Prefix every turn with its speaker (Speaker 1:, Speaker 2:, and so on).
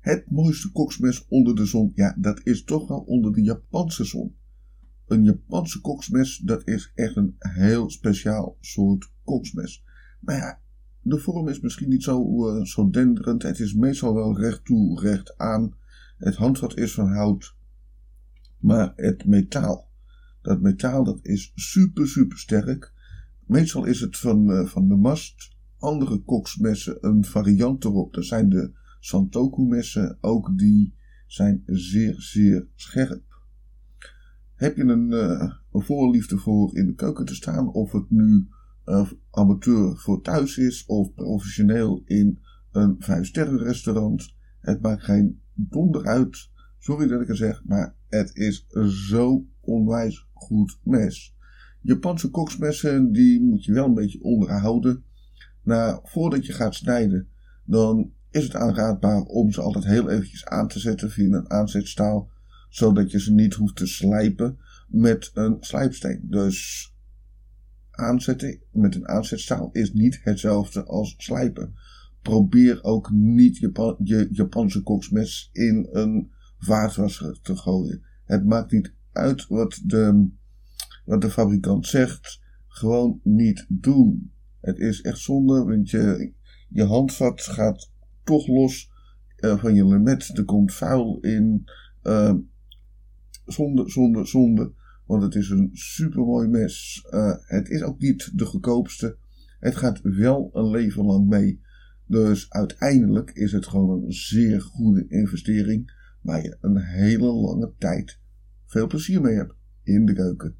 Speaker 1: Het mooiste koksmes onder de zon, ja, dat is toch wel onder de Japanse zon. Een Japanse koksmes, dat is echt een heel speciaal soort koksmes. Maar ja, de vorm is misschien niet zo, uh, zo denderend. Het is meestal wel recht toe, recht aan. Het handvat is van hout. Maar het metaal, dat metaal dat is super, super sterk. Meestal is het van, uh, van de mast. Andere koksmessen een variant erop. Dat zijn de Santoku messen. Ook die zijn zeer, zeer scherp. Heb je een, uh, een voorliefde voor in de keuken te staan, of het nu uh, amateur voor thuis is of professioneel in een vijfsterren restaurant, het maakt geen donder uit. Sorry dat ik het zeg, maar het is zo onwijs goed mes. Japanse koksmessen, die moet je wel een beetje onderhouden. Nou, voordat je gaat snijden, dan is het aanraadbaar om ze altijd heel eventjes aan te zetten via een aanzetstaal, zodat je ze niet hoeft te slijpen met een slijpsteen. Dus aanzetten met een aanzetstaal is niet hetzelfde als slijpen. Probeer ook niet Japan, je Japanse koksmes in een vaatwasser te gooien. Het maakt niet uit wat de, wat de fabrikant zegt. Gewoon niet doen. Het is echt zonde, want je, je handvat gaat toch los uh, van je lemet. Er komt vuil in. Zonde, zonde, zonde. Want het is een supermooi mes. Uh, het is ook niet de goedkoopste. Het gaat wel een leven lang mee. Dus uiteindelijk is het gewoon een zeer goede investering. Waar je een hele lange tijd veel plezier mee hebt in de keuken.